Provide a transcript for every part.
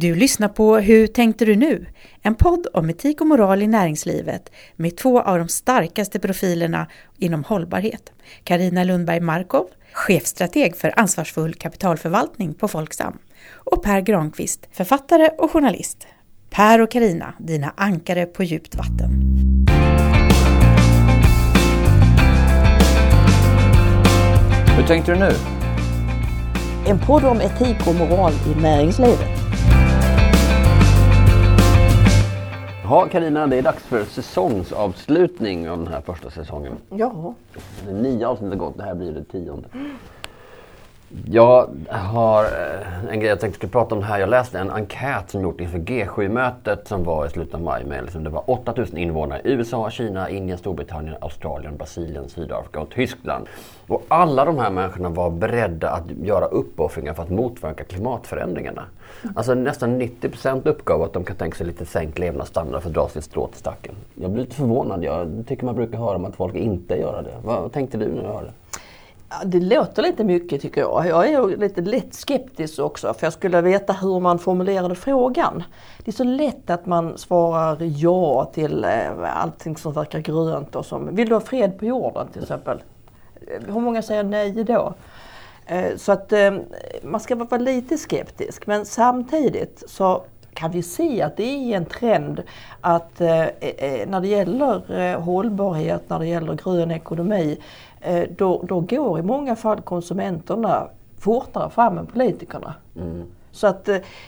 Du lyssnar på Hur tänkte du nu? En podd om etik och moral i näringslivet med två av de starkaste profilerna inom hållbarhet. Karina Lundberg Markov, chefstrateg för ansvarsfull kapitalförvaltning på Folksam och Per Granqvist, författare och journalist. Per och Karina, dina ankare på djupt vatten. Hur tänkte du nu? En podd om etik och moral i näringslivet. Ja, Karina, det är dags för säsongsavslutning av den här första säsongen. Ja. Det är nio avsnitt har gått, det här blir det tionde. Jag har eh, en grej jag tänkte skulle prata om här. Jag läste en enkät som gjort inför G7-mötet som var i slutet av maj. Med liksom det var 8000 invånare i USA, Kina, Indien, Storbritannien, Australien, Brasilien, Sydafrika och Tyskland. Och alla de här människorna var beredda att göra uppoffringar för att motverka klimatförändringarna. Alltså nästan 90 procent uppgav att de kan tänka sig lite sänkt levnadsstandard för att dra sitt strå till stacken. Jag blir lite förvånad. Jag tycker man brukar höra om att folk inte gör det. Vad tänkte du när du hörde det? Låter lite mycket tycker jag. Jag är lite lätt skeptisk också för jag skulle veta hur man formulerade frågan. Det är så lätt att man svarar ja till eh, allting som verkar grönt och som, vill du ha fred på jorden till exempel? Eh, hur många säger nej då? Eh, så att man ska vara lite skeptisk men samtidigt så kan vi se att det är en trend att eh, eh, när det gäller eh, hållbarhet, när det gäller grön ekonomi, då, då går i många fall konsumenterna fortare fram än politikerna. Så att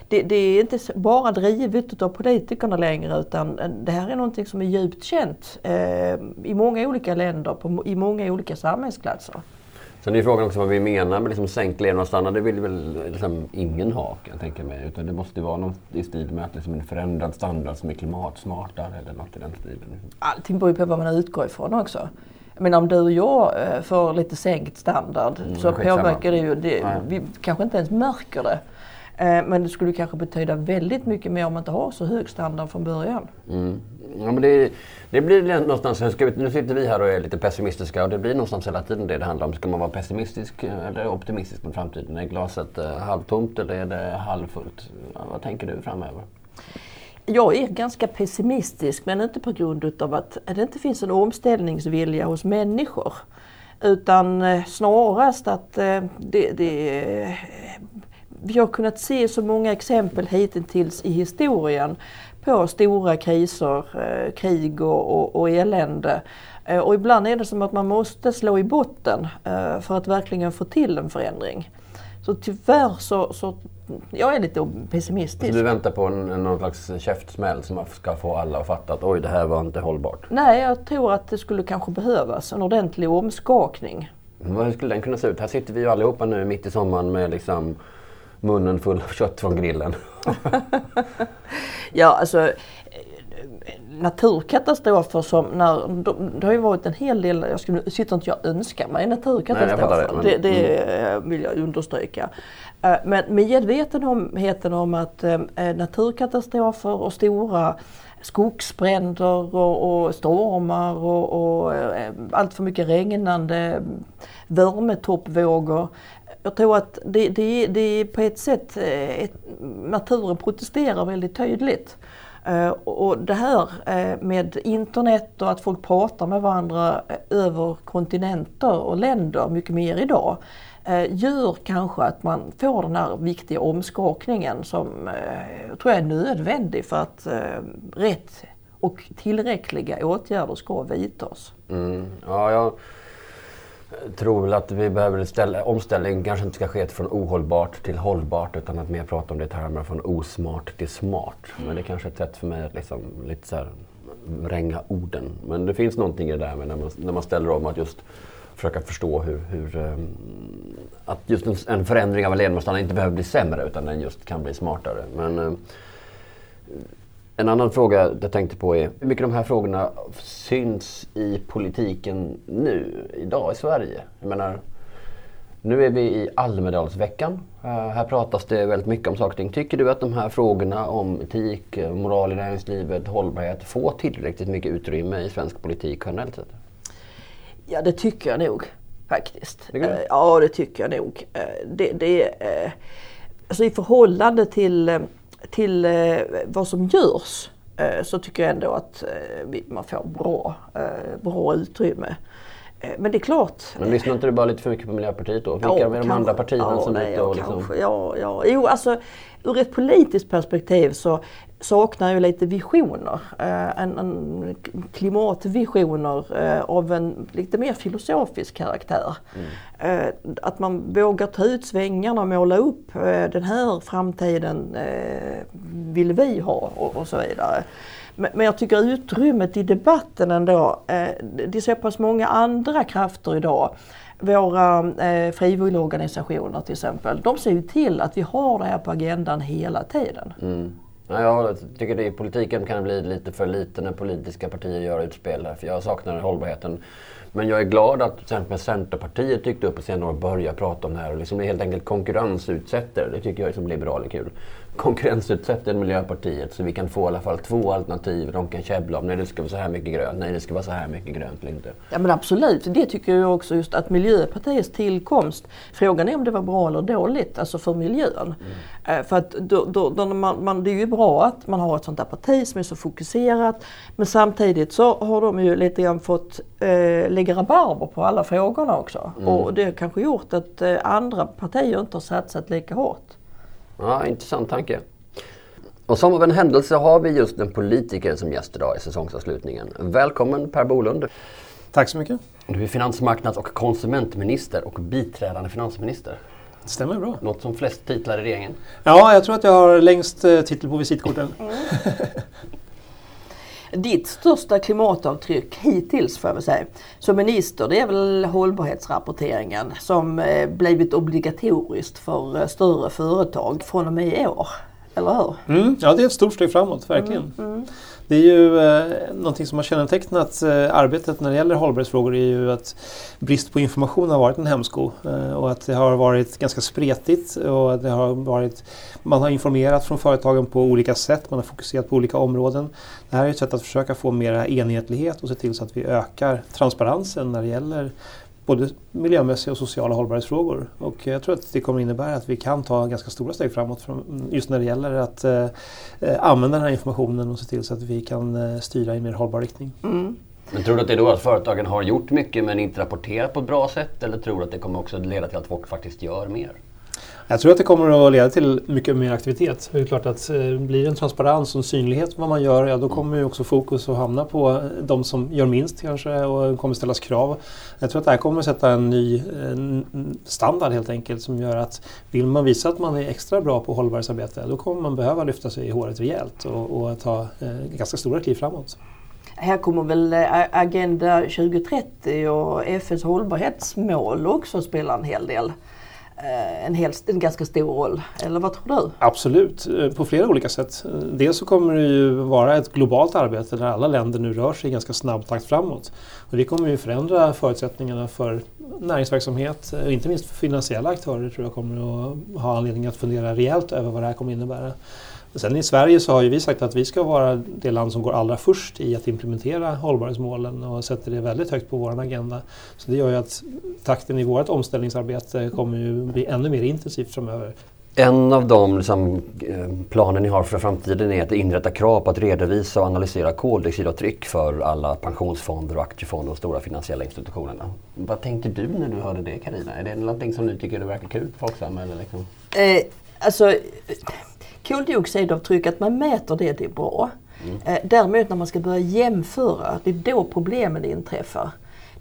det, det är inte bara drivet av politikerna längre utan det här är någonting som är djupt känt eh, i många olika länder, på, i många olika samhällsklasser. Sen är ju frågan också vad vi menar med liksom sänkt levnadsstandard. Det vill väl liksom ingen ha kan jag tänka mig. Utan det måste vara något i stil med att liksom en förändrad standard som är klimatsmartare eller något i den stilen. Allting beror ju på vad man utgår ifrån också. Men om du och jag eh, får lite sänkt standard så Mm, skitsamma. påverkar det ju, det, vi kanske inte ens märker det. Eh, Men det skulle kanske betyda väldigt mycket mer om man inte har så hög standard från början. Mm. Ja, men det, det blir någonstans, ska vi, nu sitter vi här och är lite pessimistiska och det blir någonstans hela tiden det det handlar om. Ska man vara pessimistisk eh, eller optimistisk med framtiden? Är glaset eh, halvtomt eller är det halvfullt? Ja, vad tänker du framöver? Jag är ganska pessimistisk men inte på grund utav att det inte finns en omställningsvilja hos människor. Utan snarast att det, det, vi har kunnat se så många exempel hittills i historien på stora kriser, eh, krig och, och, och elände. Eh, Och ibland är det som att man måste slå i botten eh, för att verkligen få till en förändring. Så tyvärr så, så jag är lite pessimistisk. Så du väntar på en, någon slags käftsmäll som ska få alla att fatta att oj, det här var inte hållbart. Nej, jag tror att det skulle kanske behövas en ordentlig omskakning. Hur skulle den kunna se ut? Här sitter vi ju allihopa nu mitt i sommaren med liksom munnen full av kött från grillen. Ja, alltså eh, naturkatastrofer som när, de- det har ju varit en hel del, jag skulle, sitter inte jag önskar mig Nej, naturkatastrofer. fattar det, men- det det eh, vill jag understryka. Eh, Men medvetenheten om att naturkatastrofer och stora skogsbränder och, och stormar och, och allt för mycket regnande, värmetoppvågor. Jag tror att det, det, det är på ett sätt, eh, ett, naturen protesterar väldigt tydligt. Eh, och det här eh, med internet och att folk pratar med varandra över kontinenter och länder mycket mer idag gör kanske att man får den här viktiga omskakningen som jag tror är nödvändig för att rätt och tillräckliga åtgärder ska vidtas. Mm. Ja, jag tror väl att vi behöver ställa, omställning kanske inte ska ske från ohållbart till hållbart utan att mer prata om det i termer från osmart till smart. Men det är kanske är ett sätt för mig att liksom lite så här vränga orden. Men det finns någonting i det där med när man, när man ställer om att just försöka förstå hur, hur ehm, att just en, en förändring av en inte behöver bli sämre utan den just kan bli smartare. Men, ehm, en annan fråga jag tänkte på är hur mycket de här frågorna syns i politiken nu, idag i Sverige? Jag menar, nu är vi i Almedalsveckan. Uh, här pratas det väldigt mycket om saker och ting. Tycker du att de här frågorna om etik, eh, moral i näringslivet, hållbarhet får tillräckligt mycket utrymme i svensk politik generellt sett? Ja det tycker jag nog faktiskt. Eh, Ja det tycker jag nog. Eh, Det, det, eh, alltså I förhållande till eh, till eh, vad som görs eh, så tycker jag ändå att eh, man får bra, eh, bra utrymme. Eh, men det är klart. Men lyssnar inte du bara lite för mycket på Miljöpartiet då? Vilka ja, är de kanske, andra partierna ja, som är ute och liksom... Ja, ja. Jo, alltså ur ett politiskt perspektiv så saknar jag lite visioner. Eh, en, en klimatvisioner eh, av en lite mer filosofisk karaktär. Mm. Eh, att man vågar ta ut svängarna och måla upp den här framtiden vill vi ha och, och så vidare. Men jag tycker utrymmet i debatten ändå, eh, det är så pass många andra krafter idag våra eh, frivilligorganisationer till exempel, de ser ju till att vi har det här på agendan hela tiden. Mm. Ja, jag tycker det i politiken kan det bli lite för lite när politiska partier gör utspel. För jag saknar hållbarheten. Men jag är glad att till exempel Centerpartiet tyckte upp på senare år börja prata om det här och liksom helt enkelt konkurrensutsätter. Det tycker jag liksom som liberal är kul konkurrensutsätter Miljöpartiet så vi kan få i alla fall två alternativ de kan käbbla om. Nej, det ska vara så här mycket grönt. Nej, det ska vara så här mycket grönt eller inte. Ja men absolut, det tycker jag också just att Miljöpartiets tillkomst. Frågan är om det var bra eller dåligt, alltså för miljön. Mm. För att då, då, då man, man, det är ju bra att man har ett sånt där parti som är så fokuserat. Men samtidigt så har de ju lite grann fått eh, lägga rabarber på alla frågorna också. Mm. Och det har kanske gjort att eh, andra partier inte har satsat lika hårt. Ja, intressant tanke. Och som av en händelse har vi just en politiker som gäst idag i säsongsavslutningen. Välkommen Per Bolund. Tack så mycket. Du är finansmarknads och konsumentminister och biträdande finansminister. Det stämmer bra. Något som flest titlar i regeringen. Ja, jag tror att jag har längst eh, titel på visitkorten. Ditt största klimatavtryck hittills får jag väl säga som minister det är väl hållbarhetsrapporteringen som eh, blivit obligatoriskt för eh, större företag från och med i år. Eller hur? Mm, ja det är ett stort steg framåt, verkligen. Mm, mm. Det är ju eh, någonting som har kännetecknat eh, arbetet när det gäller hållbarhetsfrågor är ju att brist på information har varit en hämsko eh, och att det har varit ganska spretigt och det har varit, man har informerat från företagen på olika sätt, man har fokuserat på olika områden. Det här är ett sätt att försöka få mer enhetlighet och se till så att vi ökar transparensen när det gäller både miljömässiga och sociala hållbarhetsfrågor. Och jag tror att det kommer innebära att vi kan ta ganska stora steg framåt just när det gäller att eh, använda den här informationen och se till så att vi kan eh, styra i en mer hållbar riktning. Mm. Men tror du att det är då att företagen har gjort mycket men inte rapporterat på ett bra sätt? Eller tror du att det kommer också leda till att folk faktiskt gör mer? Jag tror att det kommer att leda till mycket mer aktivitet. Det är klart att eh, blir det en transparens och en synlighet vad man gör, ja, då kommer ju också fokus att hamna på eh, de som gör minst kanske och kommer ställas krav. Jag tror att det här kommer att sätta en ny eh, standard helt enkelt som gör att vill man visa att man är extra bra på hållbarhetsarbete då kommer man behöva lyfta sig i håret rejält och, och ta eh, ganska stora kliv framåt. Här kommer väl eh, Agenda 2030 och FNs hållbarhetsmål också spela en hel del. Eh, en, hel, en ganska stor roll. Eller vad tror du? Absolut, eh, på flera olika sätt. Dels så kommer det ju vara ett globalt arbete där alla länder nu rör sig i ganska snabb takt framåt. Och det kommer ju förändra förutsättningarna för näringsverksamhet och inte minst för finansiella aktörer tror jag kommer att ha anledning att fundera rejält över vad det här kommer innebära. Sen i Sverige så har ju vi sagt att vi ska vara det land som går allra först i att implementera hållbarhetsmålen och sätter det väldigt högt på vår agenda. Så det gör ju att takten i vårt omställningsarbete kommer ju bli ännu mer intensivt framöver. En av de liksom, eh, planer ni har för framtiden är att inrätta krav på att redovisa och analysera koldioxidavtryck för alla pensionsfonder och aktiefonder och stora finansiella institutionerna. Vad tänkte du när du hörde det Karina? Är det någonting som du tycker är verkar kul på Folksam? Eller liksom? eh, alltså, koldioxidavtryck, att man mäter det, det är bra. Mm. Däremot när man ska börja jämföra, det är då problemen inträffar.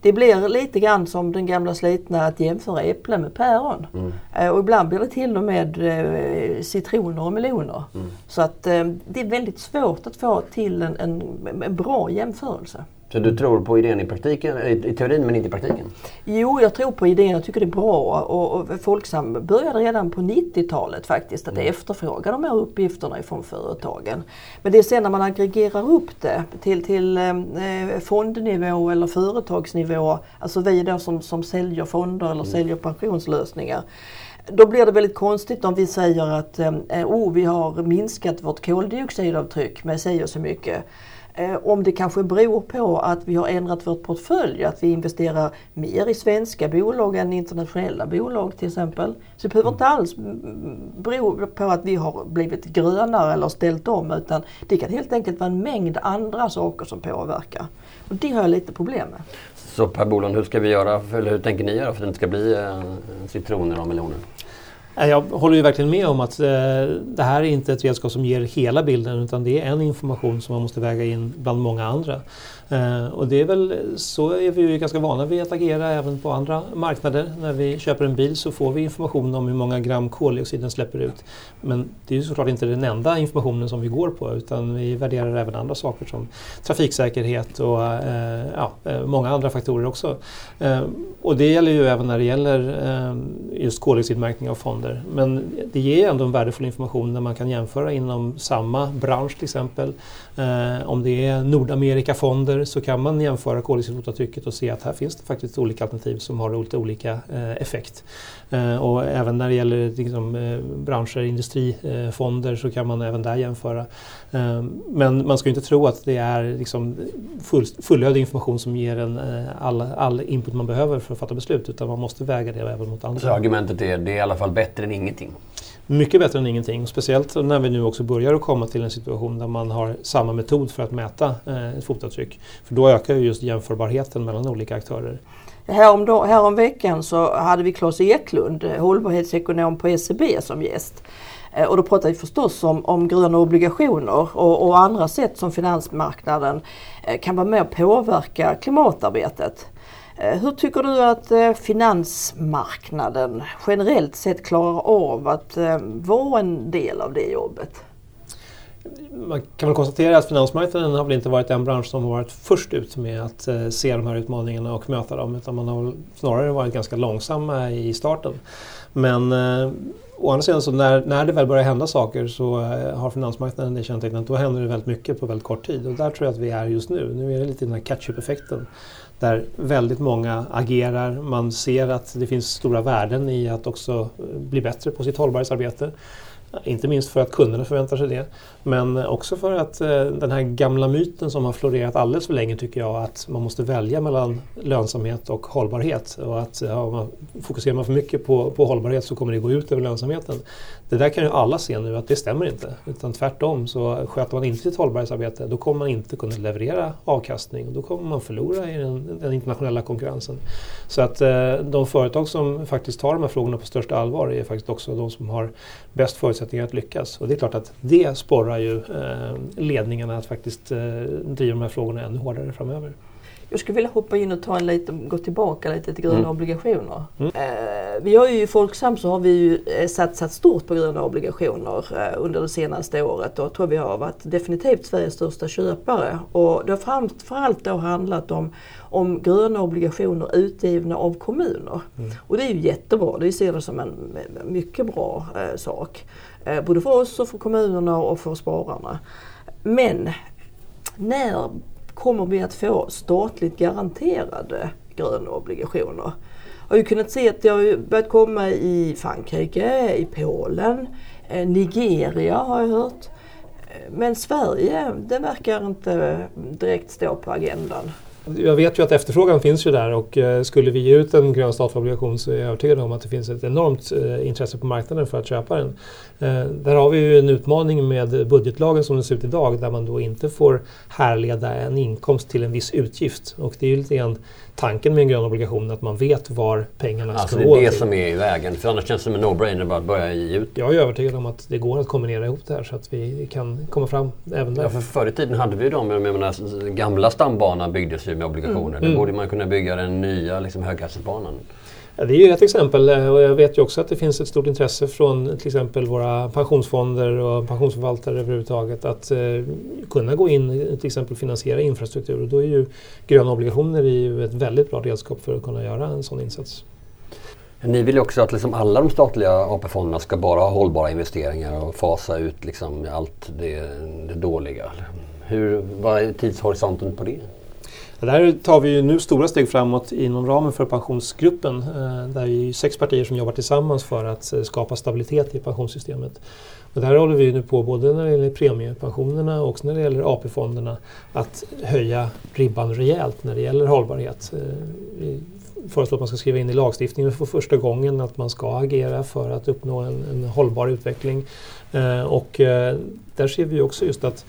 Det blir lite grann som den gamla slitna att jämföra äpplen med päron. Mm. Eh, och ibland blir det till och med eh, citroner och meloner. Mm. Så att det är väldigt svårt att få till en, en, en bra jämförelse. Så du tror på idén i praktiken, i teorin men inte i praktiken? Jo, jag tror på idén. Jag tycker det är bra. Och, och Folksam började redan på 90-talet faktiskt att mm. efterfråga de här uppgifterna ifrån företagen. Men det är sen när man aggregerar upp det till, till eh, fondnivå eller företagsnivå, alltså vi då som, som säljer fonder eller mm. säljer pensionslösningar. Då blir det väldigt konstigt om vi säger att eh, oh, vi har minskat vårt koldioxidavtryck med och så mycket. Eh, om det kanske beror på att vi har ändrat vårt portfölj, att vi investerar mer i svenska bolag än internationella bolag till exempel. Så det behöver inte alls bero på att vi har blivit grönare eller ställt om utan det kan helt enkelt vara en mängd andra saker som påverkar. Och det har jag lite problem med. Så Per Bolund, hur ska vi göra, eller hur tänker ni göra för att det inte ska bli eh, citroner och meloner? Eh, jag håller ju verkligen med om att eh, det här är inte ett redskap som ger hela bilden utan det är en information som man måste väga in bland många andra. Eh, och det är väl, så är vi ju ganska vana vid att agera även på andra marknader. När vi köper en bil så får vi information om hur många gram koldioxid den släpper ut. Men det är ju såklart inte den enda informationen som vi går på utan vi värderar även andra saker som trafiksäkerhet och eh, ja, eh, många andra faktorer också. Och det gäller ju även när det gäller just koldioxidmärkning av fonder. Men det ger ändå en värdefull information när man kan jämföra inom samma bransch till exempel. Om det är Nordamerikafonder länder så kan man jämföra koldioxidfotavtrycket och se att här finns det faktiskt olika alternativ som har lite olika eh, effekt. Eh, och även när det gäller liksom, eh, branscher, industrifonder eh, så kan man även där jämföra. Eh, men man ska inte tro att det är liksom full, fullödig information som ger en eh, all, all input man behöver för att fatta beslut utan man måste väga det även mot andra. Så argumentet är det är i alla fall bättre än ingenting? Mycket bättre än ingenting. Speciellt när vi nu också börjar att komma till en situation där man har samma metod för att mäta eh, ett fotavtryck. För då ökar ju just jämförbarheten mellan olika aktörer. Härom, härom veckan så hade vi Claes Eklund, eh, hållbarhetsekonom på SEB som gäst. Eh, och då pratade vi förstås om, om gröna obligationer och, och andra sätt som finansmarknaden eh, kan vara med och påverka klimatarbetet. Eh, hur tycker du att eh, finansmarknaden generellt sett klarar av att eh, vara en del av det jobbet? Man kan väl konstatera att finansmarknaden har väl inte varit den bransch som har varit först ut med att se de här utmaningarna och möta dem utan man har snarare varit ganska långsamma i starten. Men å andra sidan så när, när det väl börjar hända saker så har finansmarknaden det kännetecknat då händer det väldigt mycket på väldigt kort tid och där tror jag att vi är just nu. Nu är det lite den här catch-up-effekten där väldigt många agerar. Man ser att det finns stora värden i att också bli bättre på sitt hållbarhetsarbete. Inte minst för att kunderna förväntar sig det. Men också för att eh, den här gamla myten som har florerat alldeles för länge tycker jag att man måste välja mellan lönsamhet och hållbarhet. Och att ja, man, fokuserar man för mycket på, på hållbarhet så kommer det gå ut över lönsamheten. Det där kan ju alla se nu att det stämmer inte. Utan tvärtom så sköter man inte sitt hållbarhetsarbete då kommer man inte kunna leverera avkastning och då kommer man förlora i den, den internationella konkurrensen. Så att eh, de företag som faktiskt tar de här frågorna på största allvar är faktiskt också de som har bäst förutsättningar att lyckas. Och det är klart att det sporrar ju eh, ledningarna att faktiskt eh, driva de här frågorna ännu hårdare framöver. Jag skulle vilja hoppa in och ta en lite, gå tillbaka lite till gröna mm. obligationer. Mm. Eh, vi har ju i Folksam så har vi ju eh, satsat stort på gröna obligationer eh, under det senaste året och jag tror vi har varit definitivt Sveriges största köpare. Och det har framförallt då handlat om, om gröna obligationer utgivna av kommuner. Mm. Och det är ju jättebra, vi ser det som en mycket bra eh, sak. Eh, både för oss och för kommunerna och för spararna. Men när kommer vi att få statligt garanterade gröna obligationer? Jag har ju kunnat se att det har börjat komma i Frankrike, i Polen, eh, Nigeria har jag hört. Eh, men Sverige, det verkar inte direkt stå på agendan. Jag vet ju att efterfrågan finns ju där och eh, skulle vi ge ut en grön statlig obligation så är jag övertygad om att det finns ett enormt eh, intresse på marknaden för att köpa den. Eh, där har vi ju en utmaning med budgetlagen som den ser ut idag där man då inte får härleda en inkomst till en viss utgift. Och det är ju lite grann tanken med en grön obligation att man vet var pengarna alltså ska gå. Det är det till. som är i vägen. För annars känns det som en no-brainer bara att börja ge ut. Jag är övertygad om att det går att kombinera ihop det här så att vi kan komma fram även där. Ja, för förr i tiden hade vi de, jag menar, gamla stambanan byggdes ju med obligationer. Mm. Då borde man kunna bygga den nya liksom, höghastighetsbanan. Ja, det är ju ett exempel eh, och jag vet ju också att det finns ett stort intresse från till exempel våra pensionsfonder och pensionsförvaltare överhuvudtaget att eh, kunna gå in till exempel finansiera infrastruktur och då är ju gröna obligationer ju ett väldigt bra redskap för att kunna göra en sån insats. Ni vill ju också att liksom alla de statliga AP-fonderna ska bara ha hållbara investeringar och fasa ut liksom allt det, det dåliga. Hur, vad är tidshorisonten på det? Där tar vi nu stora steg framåt inom ramen för pensionsgruppen. Eh, där är sex partier som jobbar tillsammans för att eh, skapa stabilitet i pensionssystemet. Och där håller vi nu på, både när det gäller premiepensionerna och när det gäller AP-fonderna, att höja ribban rejält när det gäller hållbarhet. Eh, vi föreslår att man ska skriva in i lagstiftningen för första gången att man ska agera för att uppnå en, en hållbar utveckling. Och där ser vi också just att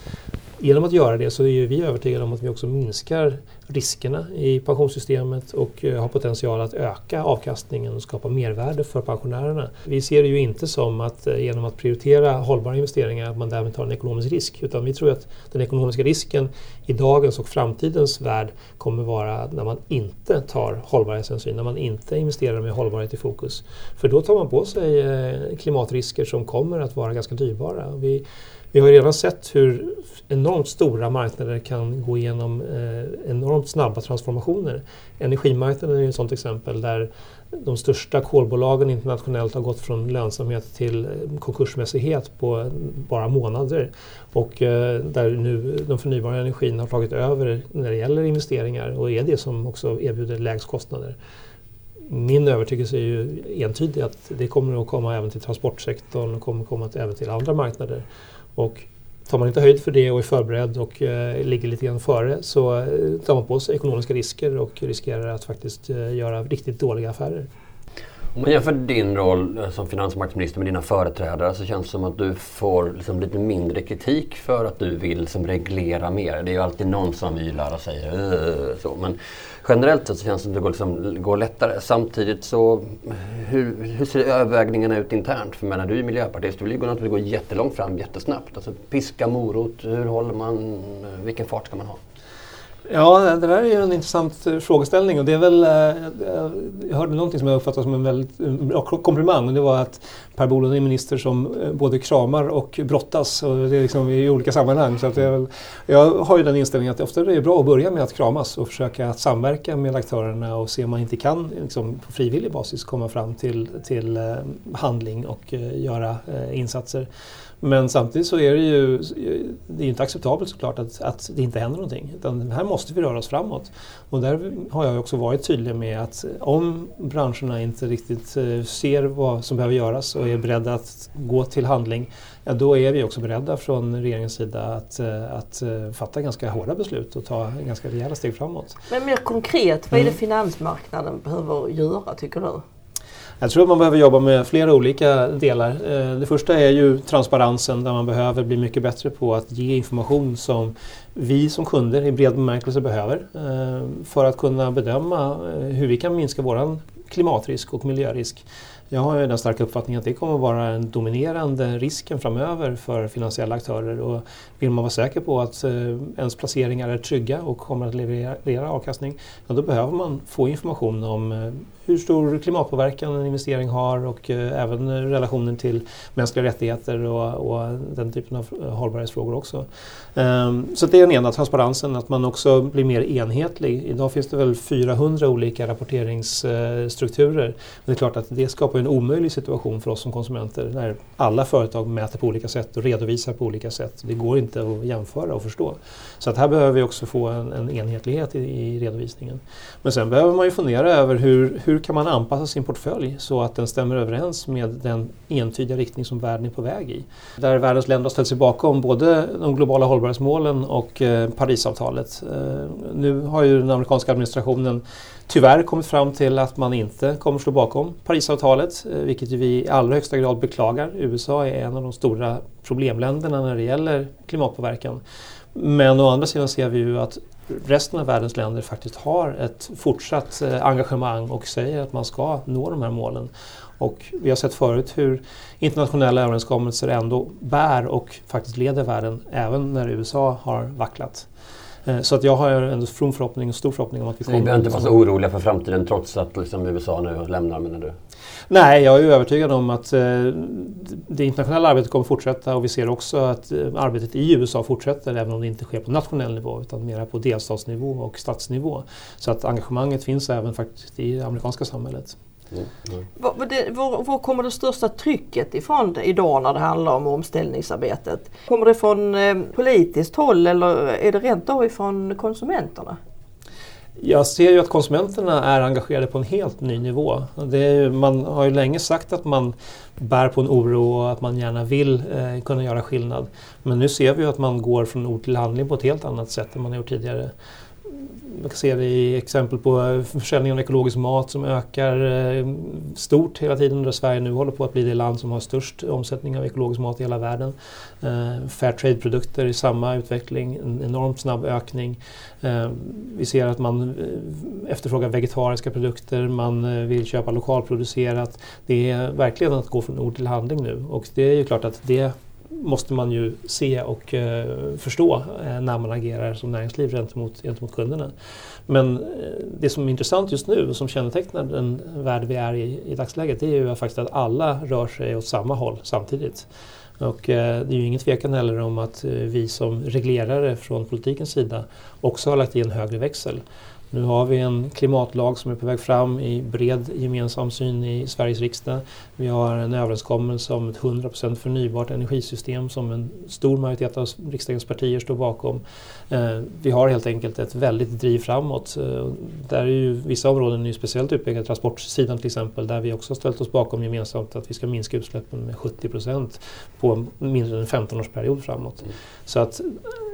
genom att göra det så är vi övertygade om att vi också minskar riskerna i pensionssystemet och eh, har potential att öka avkastningen och skapa mervärde för pensionärerna. Vi ser det ju inte som att eh, genom att prioritera hållbara investeringar att man därmed tar en ekonomisk risk utan vi tror att den ekonomiska risken i dagens och framtidens värld kommer vara när man inte tar hållbarhetshänsyn, när man inte investerar med hållbarhet i fokus. För då tar man på sig eh, klimatrisker som kommer att vara ganska dyrbara. Vi, vi har redan sett hur enormt stora marknader kan gå igenom eh, enormt snabba transformationer. Energimarknaden är ett sådant exempel där de största kolbolagen internationellt har gått från lönsamhet till eh, konkursmässighet på bara månader. Och eh, där nu den förnybara energin har tagit över när det gäller investeringar och är det som också erbjuder lägst kostnader min övertygelse är ju entydig att det kommer att komma även till transportsektorn och kommer att komma även till andra marknader. Och tar man inte höjd för det och är förberedd och eh, ligger lite grann före så eh, tar man på sig ekonomiska risker och riskerar att faktiskt eh, göra riktigt dåliga affärer. Om man jämför din roll eh, som finansmarknadsminister med dina företrädare så känns det som att du får liksom lite mindre kritik för att du vill liksom reglera mer. Det är ju alltid någon som ylar och säger så. Men generellt sett så känns det som att det går, liksom, går lättare. Samtidigt så hur, hur ser övervägningarna ut internt? För menar, du är miljöpartist, du vill ju naturligtvis gå jättelångt fram jättesnabbt. Alltså, piska, morot, hur håller man, vilken fart ska man ha? Ja, det där är ju en intressant eh, frågeställning och det är väl, eh, eh, jag hörde någonting som jag uppfattade som en väldigt bra komplimang och det var att Per Bolund är en minister som både kramar och brottas och det är liksom i olika sammanhang. Så att väl, jag har ju den inställningen att det ofta är bra att börja med att kramas och försöka att samverka med aktörerna och se om man inte kan liksom, på frivillig basis komma fram till, till handling och göra insatser. Men samtidigt så är det ju det är inte acceptabelt såklart att, att det inte händer någonting. Utan här måste vi röra oss framåt. Och där har jag också varit tydlig med att om branscherna inte riktigt eh, ser vad som behöver göras och är beredda att gå till handling, ja, då är vi också beredda från regeringens sida att, eh, att eh, fatta ganska hårda beslut och ta ganska rejäla steg framåt. Men mer konkret, vad är det mm. finansmarknaden behöver göra tycker du? Jag tror att man behöver jobba med flera olika delar. Det första är ju transparensen där man behöver bli mycket bättre på att ge information som vi som kunder i bred bemärkelse behöver eh, för att kunna bedöma eh, hur vi kan minska vår klimatrisk och miljörisk. Jag har den starka uppfattningen att det kommer att vara den dominerande risken framöver för finansiella aktörer. Och vill man vara säker på att eh, ens placeringar är trygga och kommer att leverera avkastning, ja, då behöver man få information om hur stor klimatpåverkan en investering har och eh, även relationen till mänskliga rättigheter och, och den typen av hållbarhetsfrågor också. Ehm, så det är den ena, transparensen, att man också blir mer enhetlig. Idag finns det väl 400 olika rapporteringsstrukturer. Men det är klart att det skapar en omöjlig situation för oss som konsumenter när alla företag mäter på olika sätt och redovisar på olika sätt. Det går inte att jämföra och förstå. Så att här behöver vi också få en, en enhetlighet i, i redovisningen. Men sen behöver man ju fundera över hur, hur kan man anpassa sin portfölj så att den stämmer överens med den entydiga riktning som världen är på väg i. Där världens länder har ställt sig bakom både de globala hållbarhetsmålen och eh, Parisavtalet. Eh, nu har ju den amerikanska administrationen tyvärr kommit fram till att man inte kommer stå bakom Parisavtalet, eh, vilket vi i allra högsta grad beklagar. USA är en av de stora problemländerna när det gäller klimatpåverkan. Men å andra sidan ser vi ju att resten av världens länder faktiskt har ett fortsatt eh, engagemang och säger att man ska nå de här målen. Och vi har sett förut hur internationella överenskommelser ändå bär och faktiskt leder världen även när USA har vacklat. Eh, så att jag har en from förhoppning, en stor förhoppning om att vi kommer... Ni behöver inte vara så oroliga för framtiden trots att liksom USA nu lämnar menar du? Nej, jag är övertygad om att eh, det internationella arbetet kommer fortsätta och vi ser också att eh, arbetet i USA fortsätter även om det inte sker på nationell nivå utan mer på delstatsnivå och statsnivå. Så att engagemanget finns även faktiskt i det amerikanska samhället. Mm, mm. Var, det, var, var, kommer det största trycket ifrån idag när det handlar om omställningsarbetet? Kommer det från eh, politiskt håll eller är det rent av ifrån konsumenterna? Jag ser ju att konsumenterna är engagerade på en helt ny nivå. Ju, man har ju länge sagt att man bär på en oro och att man gärna vill eh, kunna göra skillnad. Men nu ser vi ju att man går från ord till handling på ett helt annat sätt än man har gjort tidigare man kan se det i exempel på försäljningen av ekologisk mat som ökar eh, stort hela tiden där Sverige nu håller på att bli det land som har störst omsättning av ekologisk mat i hela världen. Eh, Fairtrade-produkter i samma utveckling, en enormt snabb ökning. Eh, vi ser att man efterfrågar vegetariska produkter, man vill köpa lokalproducerat. Det är verkligen att gå från ord till handling nu och det är ju klart att det måste man ju se och eh, förstå eh, när man agerar som näringsliv gentemot, gentemot kunderna. Men eh, det som är intressant just nu och som kännetecknar den värld vi är i i dagsläget det är ju faktiskt att alla rör sig åt samma håll samtidigt. Och eh, det är ju ingen tvekan heller om att eh, vi som reglerare från politikens sida också har lagt i en högre växel. Nu har vi en klimatlag som är på väg fram i bred gemensam syn i Sveriges riksdag. Vi har en överenskommelse om ett 100% förnybart energisystem som en stor majoritet av riksdagens partier står bakom. Eh, vi har helt enkelt ett väldigt driv framåt. Eh, där är ju vissa områden är speciellt utpekade, transportsidan till exempel, där vi också ställt oss bakom gemensamt att vi ska minska utsläppen med 70% på mindre än en 15-årsperiod framåt. Så att eh,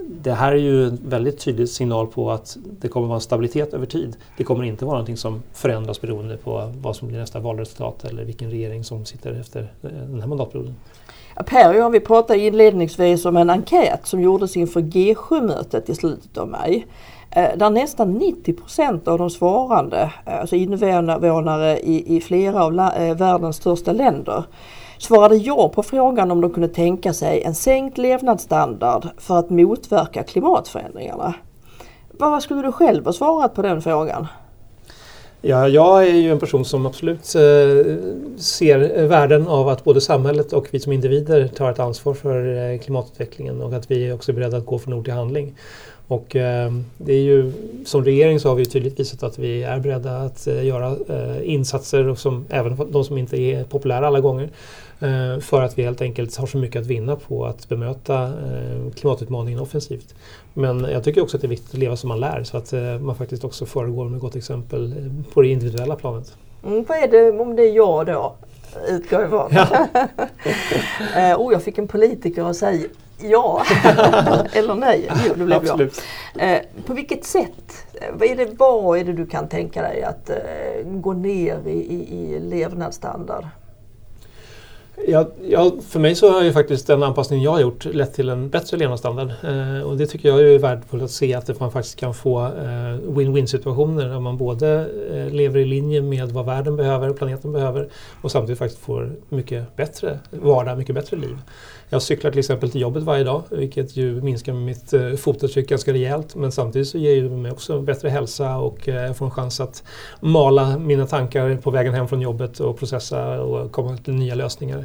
det här är ju en väldigt tydlig signal på att det kommer vara en stabilitet över tid. Det kommer inte vara någonting som förändras beroende på vad som blir nästa valresultat eller vilken regering som som sitter efter eh, den här mandatperioden. Per och jag vi pratade inledningsvis om en enkät som gjordes inför G7-mötet i slutet av maj. Eh, där nästan 90 procent av de svarande, eh, alltså invånare i, i flera av världens största länder, svarade ja på frågan om de kunde tänka sig en sänkt levnadsstandard för att motverka klimatförändringarna. Vad skulle du själv ha svarat på den frågan? Ja, jag är ju en person som absolut eh, ser värden av att både samhället och vi som individer tar ett ansvar för eh, klimatutvecklingen och att vi också är beredda att gå från ord till handling. Och eh, det är ju, som regering så har vi tydligt visat att vi är beredda att eh, göra eh, insatser, som, även de som inte är populära alla gånger, eh, för att vi helt enkelt har så mycket att vinna på att bemöta klimatutmaningen offensivt. Men jag tycker också att det är viktigt att leva som man lär så att eh, man faktiskt också föregår med gott exempel på det individuella planet. Mm, vad är det om det är jag då? Utgår ifrån. Ja. oh, jag fick en politiker att säga ja eller nej. Jo, det blev Absolut. ja. på vilket sätt? Vad är, det, vad är det du kan tänka dig att gå ner i, i, i levnadsstandard? Ja, ja, för mig så har ju faktiskt den anpassning jag har gjort lett till en bättre levnadsstandard. Eh, och det tycker jag är värdefullt att se att man faktiskt kan få eh, win-win situationer där man både eh, lever i linje med vad världen behöver, planeten behöver och samtidigt faktiskt får mycket bättre vardag, mycket bättre liv. Jag cyklar till exempel till jobbet varje dag vilket ju minskar mitt eh, fotavtryck ganska rejält men samtidigt så ger det mig också bättre hälsa och eh, jag eh, får en chans att mala mina tankar på vägen hem från jobbet och processa och komma till nya lösningar.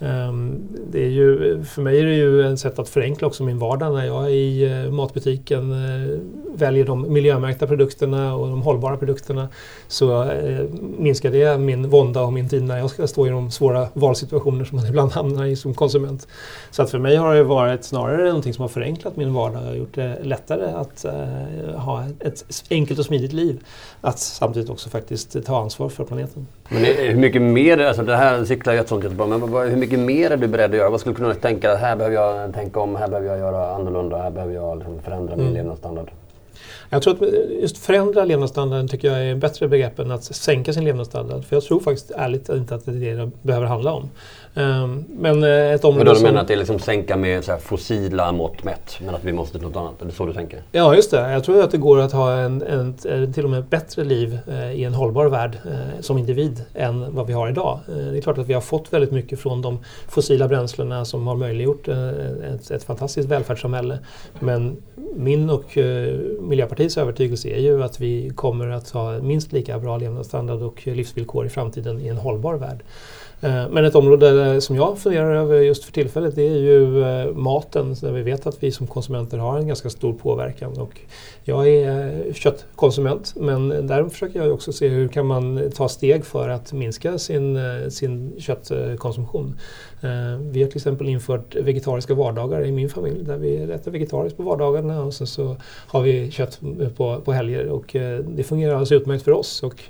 Ehm, det är ju, för mig är det ju ett sätt att förenkla också min vardag när jag i eh, matbutiken eh, väljer de miljömärkta produkterna och de hållbara produkterna så eh, minskar det min vånda och min tid när jag ska stå i de svåra valsituationer som man ibland hamnar i som konsument. Så att för mig har det varit snarare någonting som har förenklat min vardag och gjort det lättare att ha ett enkelt och smidigt liv. Att samtidigt också faktiskt ta ansvar för planeten. Men hur mycket mer, alltså det här cyklar jag ett sånt men hur mycket mer är du beredd att göra? Vad skulle du kunna tänka här behöver jag tänka om, här behöver jag göra annorlunda, här behöver jag liksom förändra min mm. levnadsstandard? Jag tror att just förändra levnadsstandarden tycker jag är ett bättre begrepp än att sänka sin levnadsstandard. För jag tror faktiskt ärligt inte att det är det det behöver handla om. Um, men eh, ett område men då du menar att det är liksom sänka med så fossila mått mätt, men att vi måste till något annat? Är det så du tänker? Ja, just det. Jag tror att det går att ha en, en, en till och med bättre liv eh, i en hållbar värld eh, som individ än vad vi har idag. Eh, det är klart att vi har fått väldigt mycket från de fossila bränslena som har möjliggjort eh, ett, ett fantastiskt välfärdssamhälle. Men min och eh, Miljöpartiets övertygelse är ju att vi kommer att ha minst lika bra levnadsstandard och livsvillkor i framtiden i en hållbar värld. Eh, men ett område eh, som jag funderar över just för tillfället det är ju eh, maten där vi vet att vi som konsumenter har en ganska stor påverkan. Och jag är köttkonsument men där försöker jag också se hur kan man ta steg för att minska sin, sin köttkonsumtion. Vi har till exempel infört vegetariska vardagar i min familj där vi äter vegetariskt på vardagarna och sen så har vi kött på, på helger och det fungerar alldeles utmärkt för oss. Och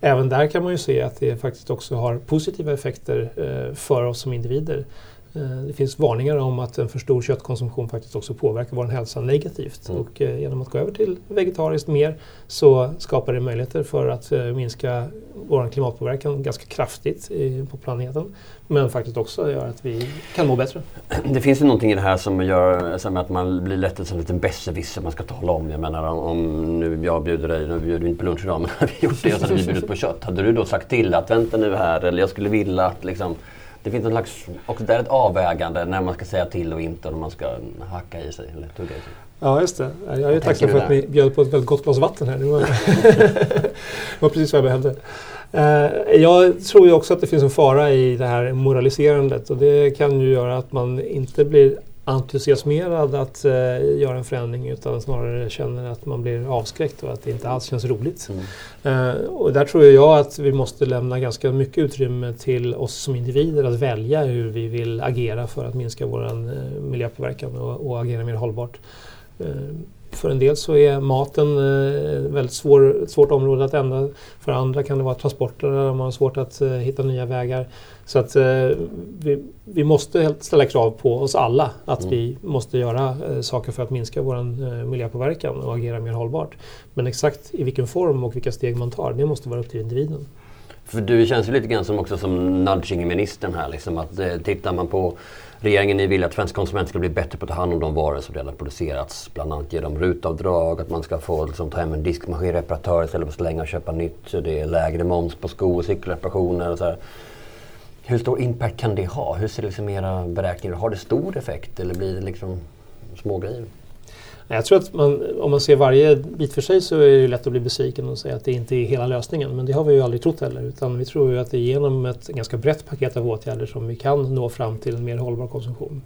även där kan man ju se att det faktiskt också har positiva effekter eh, för oss som individer. Eh, det finns varningar om att en för stor köttkonsumtion faktiskt också påverkar vår hälsa negativt. Mm. Och eh, genom att gå över till vegetariskt mer så skapar det möjligheter för att eh, minska vår klimatpåverkan ganska kraftigt på planeten. Men faktiskt också gör att vi kan må bättre. Det finns ju någonting i det här som gör som att man blir lätt som en liten besserwisser man ska tala om. Jag menar om nu jag bjuder dig, nu bjuder vi inte på lunch idag, men har vi gjort det så hade vi bjudit på kött. Hade du då sagt till att vänta nu här eller jag skulle vilja att liksom det finns en slags, också där ett avvägande när man ska säga till och inte och när man ska hacka i sig eller tugga i sig. Ja, just det. Jag är tacksam för att ni bjöd på ett väldigt gott glas vatten här. Det var, det var precis vad jag behövde. Uh, jag tror ju också att det finns en fara i det här moraliserandet och det kan ju göra att man inte blir entusiasmerad att uh, göra en förändring utan snarare känner att man blir avskräckt och att det inte alls känns roligt. Mm. Uh, och där tror jag att vi måste lämna ganska mycket utrymme till oss som individer att välja hur vi vill agera för att minska vår uh, miljöpåverkan och, och agera mer hållbart. För en del så är maten ett väldigt svår, svårt område att ändra. För andra kan det vara transporter där man har svårt att hitta nya vägar. Så att eh, vi, vi måste ställa krav på oss alla att mm. vi måste göra eh, saker för att minska vår eh, miljöpåverkan och agera mer hållbart. Men exakt i vilken form och vilka steg man tar, det måste vara upp till individen. För du känns ju lite grann som också som nudging-ministern här. Liksom att, eh, tittar man på Regeringen vill att svenska konsumenter ska bli bättre på att ta hand om de varor som redan producerats. Bland annat genom rutavdrag, att man ska få liksom, ta hem en diskmaskinreparatör istället för att slänga och köpa nytt. Det är lägre moms på sko och cykelreparationer. Och så här. Hur stor impact kan det ha? Hur ser liksom era beräkningar Har det stor effekt eller blir det liksom små grejer? Jag tror att man, om man ser varje bit för sig så är det lätt att bli besviken och säga att det inte är hela lösningen. Men det har vi ju aldrig trott heller. Utan vi tror ju att det är genom ett ganska brett paket av åtgärder som vi kan nå fram till en mer hållbar konsumtion.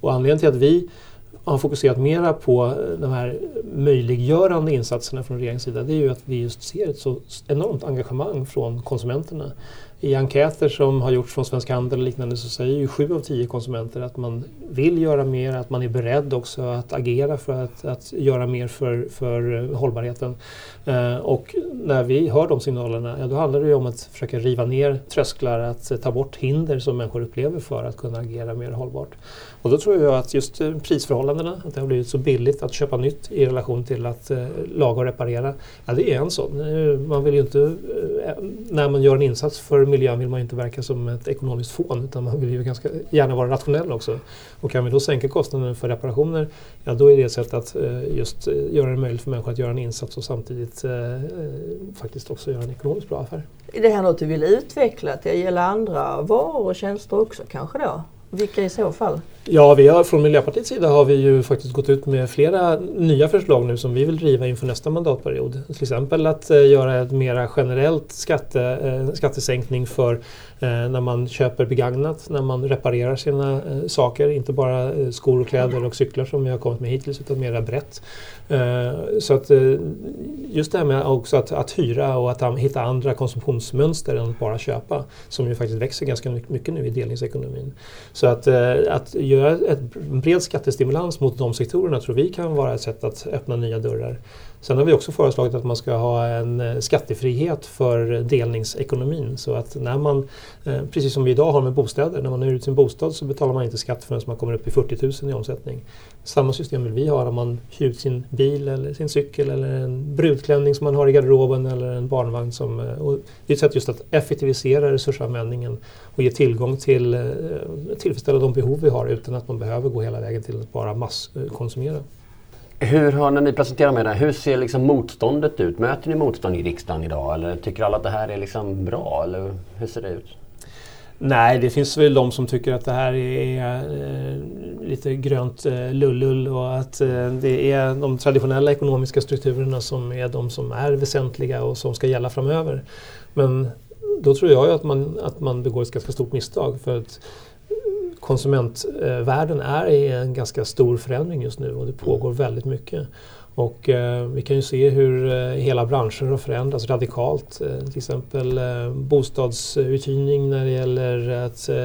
Och anledningen till att vi har fokuserat mera på de här möjliggörande insatserna från regeringens sida det är ju att vi just ser ett så enormt engagemang från konsumenterna. I enkäter som har gjorts från Svensk Handel och liknande så säger ju sju av tio konsumenter att man vill göra mer, att man är beredd också att agera för att, att göra mer för, för eh, hållbarheten. Eh, och när vi hör de signalerna, ja, då handlar det ju om att försöka riva ner trösklar, att eh, ta bort hinder som människor upplever för att kunna agera mer hållbart. Och då tror jag att just eh, prisförhållandena, att det har blivit så billigt att köpa nytt i relation till att eh, laga och reparera, ja, det är en sån. Eh, man vill ju inte, eh, när man gör en insats för miljön vill man ju inte verka som ett ekonomiskt fån utan man vill ju ganska gärna vara rationell också. Och kan vi då sänka kostnaden för reparationer, ja då är det ett sätt att eh, just eh, göra det möjligt för människor att göra en insats och samtidigt eh, faktiskt också göra en ekonomiskt bra affär. Är det här något du vill utveckla till att gälla andra varor och tjänster också kanske då? Vilka i så fall? Ja, vi har, från Miljöpartiets sida har vi ju faktiskt gått ut med flera nya förslag nu som vi vill driva inför nästa mandatperiod. Till exempel att eh, göra ett mera generellt skatte, eh, skattesänkning för eh, när man köper begagnat, när man reparerar sina eh, saker. Inte bara eh, skor och kläder och cyklar som vi har kommit med hittills utan mera brett. Eh, så att eh, just det här med också att, att hyra och att hitta andra konsumtionsmönster än att bara köpa som ju faktiskt växer ganska mycket nu i delningsekonomin. Så att, eh, att göra ett, en bred skattestimulans mot de sektorerna tror vi kan vara ett sätt att öppna nya dörrar. Sen har vi också föreslagit att man ska ha en eh, skattefrihet för delningsekonomin. Så att när man, eh, precis som vi idag har med bostäder, när man hyr ut sin bostad så betalar man inte skatt förrän man kommer upp i 40 000 i omsättning. Samma system vill vi ha om man hyr ut sin bil eller sin cykel eller en brudklänning som man har i garderoben eller en barnvagn. Som, eh, och det är ett sätt just att effektivisera resursanvändningen och ge tillgång till, eh, tillfredsställa de behov vi har utan att man behöver gå hela vägen till att bara masskonsumera. Hur har, när ni presenterar med det hur ser liksom motståndet ut? Möter ni motstånd i riksdagen idag eller tycker alla att det här är liksom bra? Eller hur ser det ut? Nej, det finns väl de som tycker att det här är eh, lite grönt eh, lullull och att eh, det är de traditionella ekonomiska strukturerna som är de som är väsentliga och som ska gälla framöver. Men då tror jag att man, att man begår ett ganska stort misstag. För att konsumentvärlden är i en ganska stor förändring just nu och det pågår väldigt mycket. Och eh, vi kan ju se hur eh, hela branscher har förändrats radikalt. Eh, till exempel eh, bostadsuthyrning när det gäller att eh,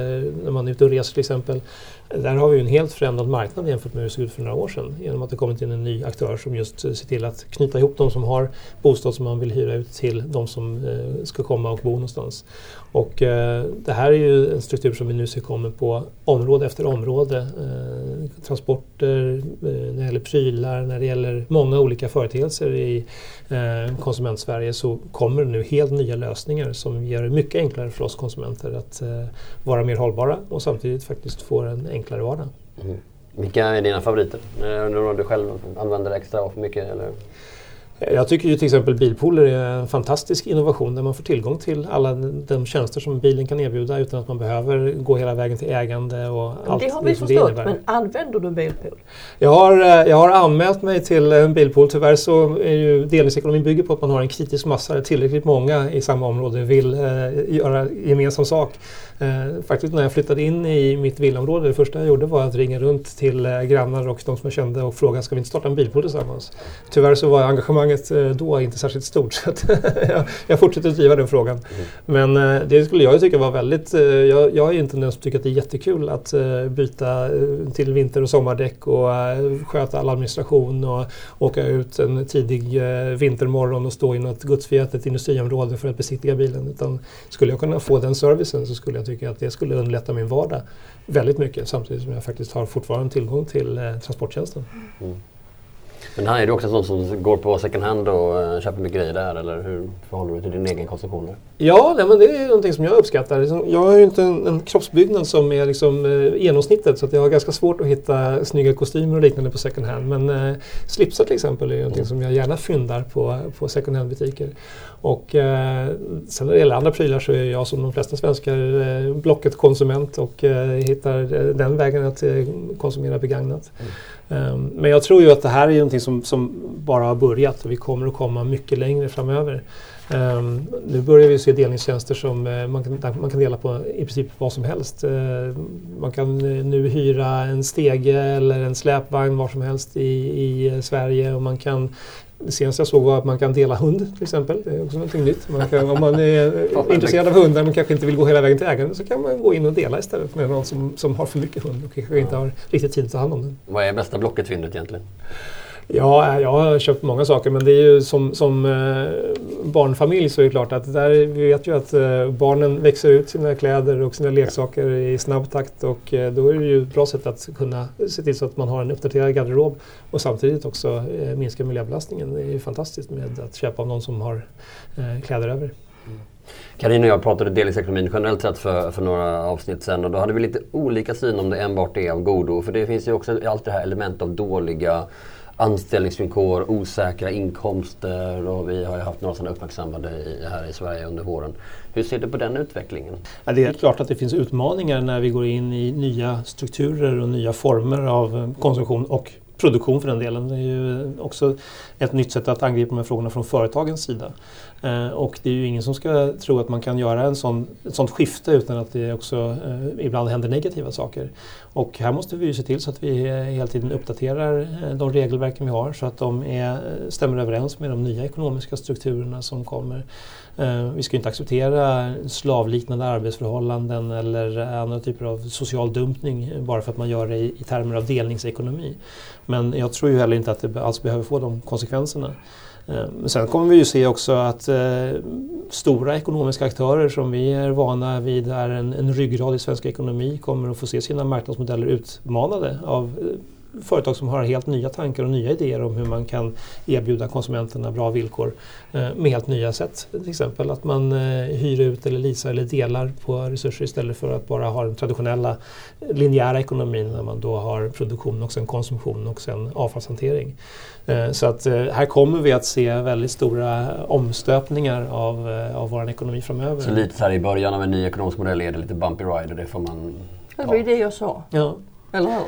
när man är ute och reser till exempel. Där har vi en helt förändrad marknad jämfört med hur det såg ut för några år sedan genom att det kommit in en ny aktör som just eh, ser till att knyta ihop de som har bostad som man vill hyra ut till de som eh, ska komma och bo någonstans. Och eh, det här är ju en struktur som vi nu ser kommer på område efter område. Eh, transporter, eh, när det gäller prylar, när det gäller många olika företeelser i eh, konsumentsverige så kommer det nu helt nya lösningar som gör det mycket enklare för oss konsumenter att eh, vara mer hållbara och samtidigt faktiskt få en enklare vardag. Mm. Vilka är dina favoriter? Är det några du själv använder extra mycket? Eller? Jag tycker ju till exempel bilpooler är en fantastisk innovation där man får tillgång till alla de tjänster som bilen kan erbjuda utan att man behöver gå hela vägen till ägande och allt det har vi förstått, men använder du bilpool? Jag har, eh, jag har anmält mig till en bilpool. Tyvärr så är ju delningsekonomin bygger på att man har en kritisk massa tillräckligt många i samma område vill eh, göra gemensam sak. Eh, faktiskt när jag flyttade in i mitt villaområde, det första jag gjorde var att ringa runt till eh, grannar och de som jag kände och fråga ska vi inte starta en bilpool tillsammans? Tyvärr så var engagemanget eh, då inte särskilt stort så jag, jag fortsätter driva den frågan. Men eh, det skulle jag tycka var väldigt, eh, jag, jag är inte den som tycker att det är jättekul att eh, byta till vinter och sommardäck och sköta all administration och åka ut en tidig vintermorgon och stå i något gudsförgätet industriområde för att besiktiga bilen. Utan skulle jag kunna få den servicen så skulle jag jag tycker att det skulle underlätta min vardag väldigt mycket samtidigt som jag faktiskt har fortfarande tillgång till eh, transporttjänsten. Mm. Men här är du också en sån som går på second hand och eh, köper mycket grejer där eller hur förhåller du dig till din egen konsumtion? där? Ja, nej, men det är någonting som jag uppskattar. Liksom, Jag har ju inte en, en kroppsbyggnad som är liksom, eh, genomsnittet så att jag har ganska svårt att hitta snygga kostymer och liknande på second hand. Men eh, slipsar till exempel är någonting som jag gärna fyndar på, på second hand-butiker. Och eh, sen när det gäller andra prylar så är jag som de flesta svenskar eh, Blocket-konsument och eh, hittar eh, den vägen att eh, konsumera begagnat. Um, Ehm, men jag tror ju att det här är någonting som, som bara har börjat och vi kommer att komma mycket längre framöver. Um, nu börjar vi se delningstjänster som uh, man, kan, man kan dela på i princip vad som helst. Uh, man kan eh, nu hyra en stege eller en släpvagn var som helst i, i eh, Sverige och man kan det senaste jag såg var att man kan dela hund till exempel. Det är också någonting nytt. Man kan, om man är intresserad av hundar men kanske inte vill gå hela vägen till ägaren så kan man gå in och dela istället med någon som, som har för mycket hund och kanske inte har riktigt tid att ta hand om den. Vad är bästa Blocket-fyndet egentligen? Ja, jag har köpt många saker men det är ju som, som eh, barnfamilj så är det klart att där, vi vet ju att eh, barnen växer ut sina kläder och sina leksaker i snabb takt och eh, då är det ju ett bra sätt att kunna se till så att man har en uppdaterad garderob och samtidigt också minska miljöbelastningen. Det är ju fantastiskt med att köpa av någon som har kläder över. Mm. Karin och jag pratade delningsekonomin generellt sett för, för några avsnitt sedan och då hade vi lite olika syn om det enbart är av godo. För det finns ju också allt det här elementet av dåliga anställningsvillkor, osäkra inkomster och vi har ju haft några sådana uppmärksammade i, här i Sverige under våren. Hur ser du på den utvecklingen? Ja, det är klart att det finns utmaningar när vi går in i nya strukturer och nya former av eh, konsumtion och produktion för den delen. Det är ju också ett nytt sätt att angripa de här frågorna från företagens sida. Eh, och det är ju ingen som ska tro att man kan göra en sån, ett sånt skifte utan att det också eh, ibland händer negativa saker. Och här måste vi ju se till så att vi eh, hela tiden uppdaterar eh, de regelverken vi har så att de är, stämmer överens med de nya ekonomiska strukturerna som kommer. Eh, Vi ska inte acceptera slavliknande arbetsförhållanden eller andra typer av social dumpning bara för att man gör det i, i termer av delningsekonomi. Men jag tror ju heller inte att det alls behöver få de konsekvenserna. Men sen kommer vi ju se också att eh, stora ekonomiska aktörer som vi är vana vid är en, en ryggrad i svensk ekonomi kommer att få se sina marknadsmodeller utmanade av eh, företag som har helt nya tankar och nya idéer om hur man kan erbjuda konsumenterna bra villkor eh, med helt nya sätt. Till exempel att man eh, hyr ut eller leasar eller delar på resurser istället för att bara ha den traditionella linjära ekonomin där man då har produktion och sen konsumtion och sen avfallshantering. Eh, Så att eh, här kommer vi att se väldigt stora omstöpningar av, eh, av vår ekonomi framöver. Så lite så här i början av en ny ekonomisk modell är det lite bumpy ride och det får man Det ta. var ju det jag sa. Ja. Eller hur?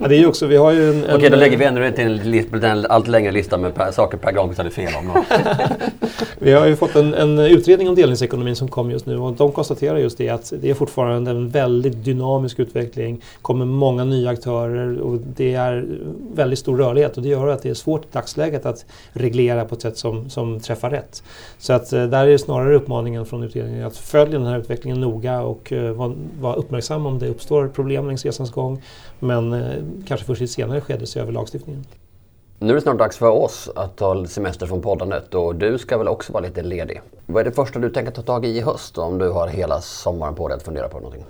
Ja, det är ju också, vi har ju en, en, Okej, då lägger vi ändå det till en, li- en allt längre lista med per, saker Per Granqvist hade fel om. Vi har ju fått en, en utredning om delningsekonomin som kom just nu och de konstaterar just det att det är fortfarande en väldigt dynamisk utveckling. kommer många nya aktörer och det är väldigt stor rörlighet och det gör att det är svårt i dagsläget att reglera på ett sätt som, som träffar rätt. Så att eh, där är det snarare uppmaningen från utredningen att följa den här utvecklingen noga och eh, vara var uppmärksam om det uppstår problem längs resans gång. Men eh, kanske först i ett senare skede se över lagstiftningen. Nu är det snart dags för oss att ta semester från poddandet och du ska väl också vara lite ledig. Vad är det första du tänker ta tag i i höst om du har hela sommaren på dig att fundera på någonting?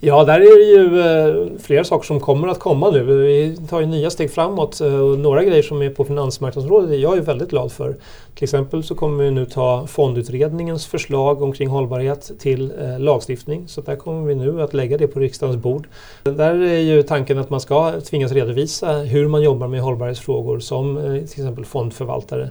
Ja, där är det ju eh, flera saker som kommer att komma nu. Vi tar ju nya steg framåt eh, och några grejer som är på finansmarknadsområdet är jag är väldigt glad för. Till exempel så kommer vi nu ta fondutredningens förslag omkring hållbarhet till eh, lagstiftning. Så där kommer vi nu att lägga det på riksdagens bord. Där är ju tanken att man ska tvingas redovisa hur man jobbar med hållbarhetsfrågor som till exempel fondförvaltare.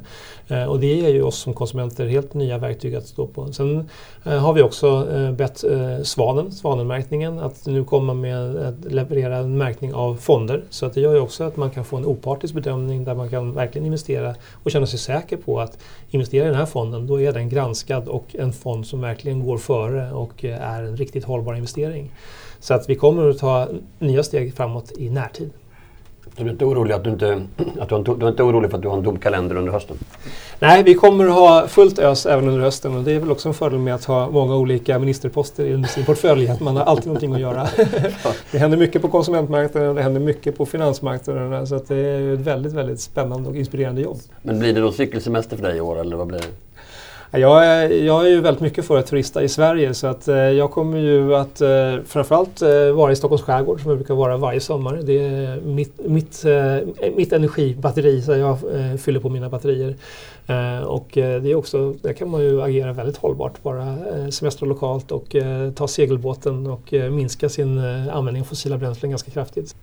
Och det ger ju oss som konsumenter helt nya verktyg att stå på. Sen har vi också bett Svanen, Svanenmärkningen, att nu komma med att leverera en märkning av fonder. Så att det gör ju också att man kan få en opartisk bedömning där man kan verkligen investera och känna sig säker på att investera i den här fonden, då är den granskad och en fond som verkligen går före och eh, är en riktigt hållbar investering. Så att vi kommer att ta nya steg framåt i närtid. Du är inte orolig, att du, inte, att du, har du är inte orolig för att du har en tom kalender under hösten? Nej, vi kommer att ha fullt ös även under hösten och det är väl också en fördel med att ha många olika ministerposter under sin portfölj, att man har alltid någonting att göra. det händer mycket på konsumentmarknaden det händer mycket på finansmarknaderna så att det är ett väldigt, väldigt spännande och inspirerande jobb. Men blir det då cykelsemester för dig i år eller vad blir det? Jag är, jag är ju väldigt mycket för att turista i Sverige så att eh, jag kommer ju att eh, framförallt eh, vara i Stockholms skärgård som jag brukar vara varje sommar. Det är mitt, mitt, eh, mitt energibatteri så jag eh, fyller på mina batterier. Eh, och eh, det är också, där kan man ju agera väldigt hållbart. Bara eh, semestra lokalt och eh, ta segelbåten och eh, minska sin eh, användning av fossila bränslen ganska kraftigt.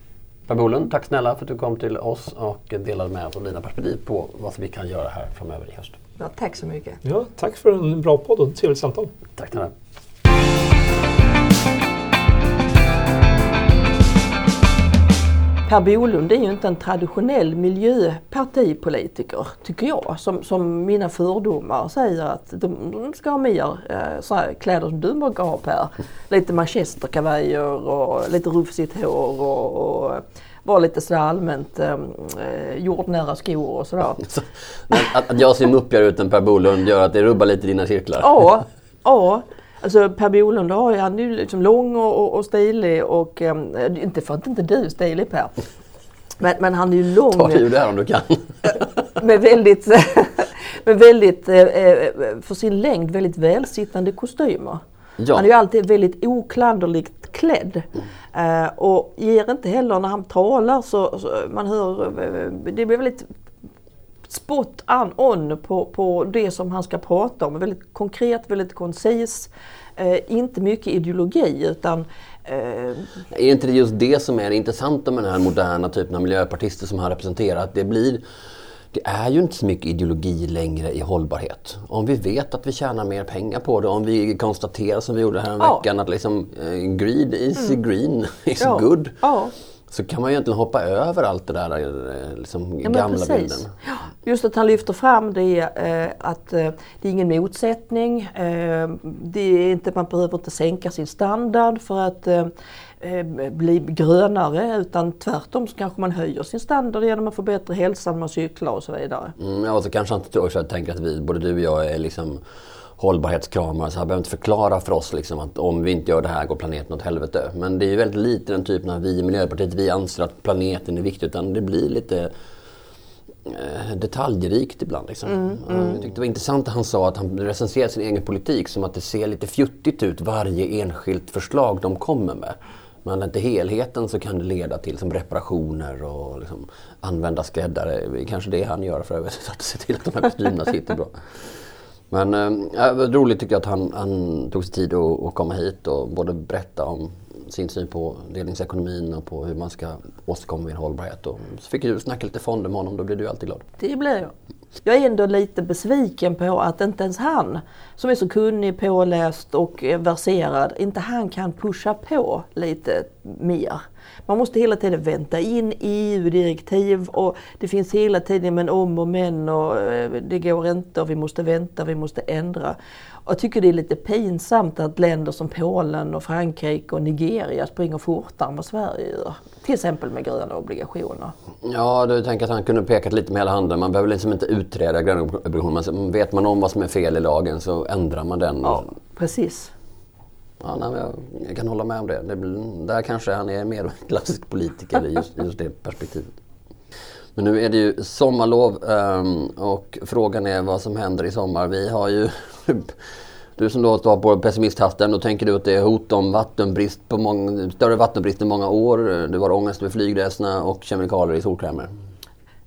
Per Bolund, tack snälla för att du kom till oss och delade med oss av dina perspektiv på vad vi kan göra här framöver i höst. Ja, tack så mycket. Ja, tack för en bra podd och ett trevligt samtal. Tack snälla. Per Bolund är ju inte en traditionell miljöpartipolitiker, tycker jag. Som, som mina fördomar säger att de, de ska ha mer eh, så här kläder som du brukar ha Per. Lite manchesterkavajer och lite rufsigt hår och, och vara lite sådär allmänt eh, jordnära skor och sådär. Så, att, att jag ser muppigare ut än Per Bolund gör att det rubbar lite dina cirklar? Ja, ja. Alltså Per Bolund han är ju liksom lång och, och, och stilig och eh, inte för att inte du är stilig Per. Men, men han är ju lång Ta dig ur det här om du kan. med väldigt, med väldigt eh, eh, för sin längd väldigt välsittande kostymer. Ja. Han är ju alltid väldigt oklanderligt klädd. Eh, och ger inte heller när han talar så, så man hör, det blir väldigt spot on på, på det som han ska prata om. Väldigt konkret, väldigt koncis. Eh, inte mycket ideologi utan eh, Är inte det just det som är det intressanta med den här moderna typen av miljöpartister som han representerar? Att det blir det är ju inte så mycket ideologi längre i hållbarhet. Om vi vet att vi tjänar mer pengar på det, om vi konstaterar som vi gjorde här Ja. veckan att liksom, eh, greed is green, is ja, good. Ja. Så kan man ju egentligen hoppa över allt det där eh, liksom, Ja, gamla precis. bilden. Just att han lyfter fram det eh, att eh, det är ingen motsättning. Eh, det är inte, man behöver inte sänka sin standard för att eh, bli grönare utan tvärtom så kanske man höjer sin standard genom att förbättra hälsan med att cykla och så vidare. Mm, ja, och så kanske han också tänker att vi, både du och jag är liksom hållbarhetskramare så han behöver inte förklara för oss liksom att om vi inte gör det här går planeten åt helvete. Men det är ju väldigt lite den typen av vi i Miljöpartiet, vi anser att planeten är viktig utan det blir lite eh, detaljrikt ibland. Liksom. Jag tyckte det var intressant att han sa att han recenserar sin egen politik som att det ser lite fjuttigt ut varje enskilt förslag de kommer med. Men inte helheten så kan det leda till som reparationer och liksom använda skräddare. Kanske det han gör för övrigt, att se till att de här kostymerna sitter bra. Men eh, det var roligt tycker jag att han, han tog sig tid att, att komma hit och både berätta om sin syn på delningsekonomin och på hur man ska åstadkomma en hållbarhet. Och så fick du snacka lite fonder med honom, då blir du alltid glad. Det blir jag. Jag är ändå lite besviken på att inte ens han, som är så kunnig, påläst och eh, verserad, inte han kan pusha på lite mer. Man måste hela tiden vänta in EU-direktiv och det finns hela tiden men om och men och eh, det går inte och vi måste vänta, vi måste ändra. Och jag tycker det är lite pinsamt att länder som Polen och Frankrike och Nigeria springer fortare än vad Sverige gör. Till exempel med gröna obligationer. Ja, du tänker att han kunde pekat lite med hela handen. Man behöver liksom inte utreda gröna obligationer. Vet man om vad som är fel i lagen så ändrar man den. Ja, precis. Ja, nej, jag, kan hålla med om det. det. Där kanske han är mer klassisk politiker i just, just det perspektivet. Men nu är det ju sommarlov um, och frågan är vad som händer i sommar. Vi har ju Du som då står på pessimisthatten, då tänker du att det är hot om vattenbrist på många, större vattenbrist i många år. Du har ångest med flygresorna och kemikalier i solkrämer.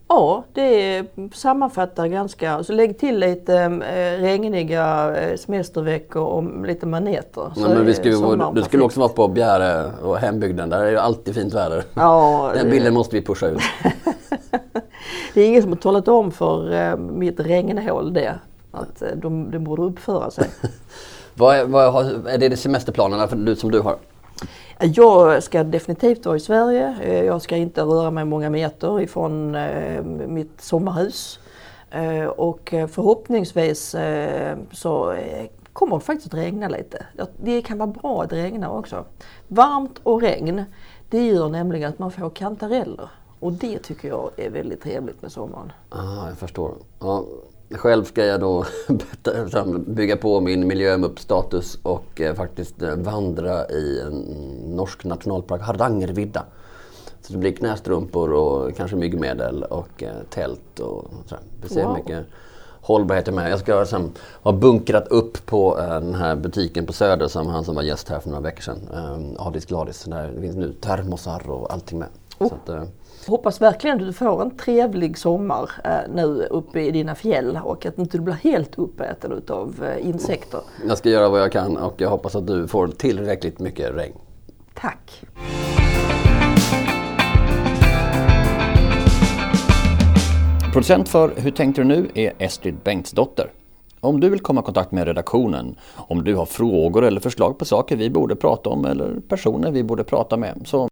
Ja, det sammanfattar ganska, så lägg till lite äh, regniga äh, semesterveckor och lite maneter. Ja, men vi skulle, du skulle också vara på Bjäre och hembygden, där är det alltid fint väder. Ja, Den bilden måste vi pusha ut. det är ingen som har talat om för äh, mitt regnhål det. Att de, de borde uppföra sig. vad, är, vad är det semesterplanerna för, som du har? Jag ska definitivt vara i Sverige. Eh, jag ska inte röra mig många meter ifrån eh, mitt sommarhus. Eh, och förhoppningsvis så kommer det faktiskt att regna lite. Det kan vara bra att regna också. Varmt och regn, det gör nämligen att man får kantareller. Och det tycker jag är väldigt trevligt med sommaren. Ah, jag förstår. Ja, själv ska jag då bygga på min miljömuppstatus och eh, faktiskt eh, vandra i en norsk nationalpark, Hardangervidda. Så det blir knästrumpor och kanske myggmedel och eh, tält och sådär. Vi ser wow. mycket hållbarhet med. Jag ska sen ha bunkrat upp på eh, den här butiken på Söder som han som var gäst här för några veckor sedan. Eh, Adis Gladis. Där det finns nu termosar och allting med. Oh. Så att, Hoppas verkligen att du får en trevlig sommar eh, nu uppe i dina fjäll och att du inte blir helt uppäten utav eh, insekter. Jag ska göra vad jag kan och jag hoppas att du får tillräckligt mycket regn. Tack! Producent för Hur tänkte du nu är Estrid Bengtsdotter. Om du vill komma i kontakt med redaktionen, om du har frågor eller förslag på saker vi borde prata om eller personer vi borde prata med, så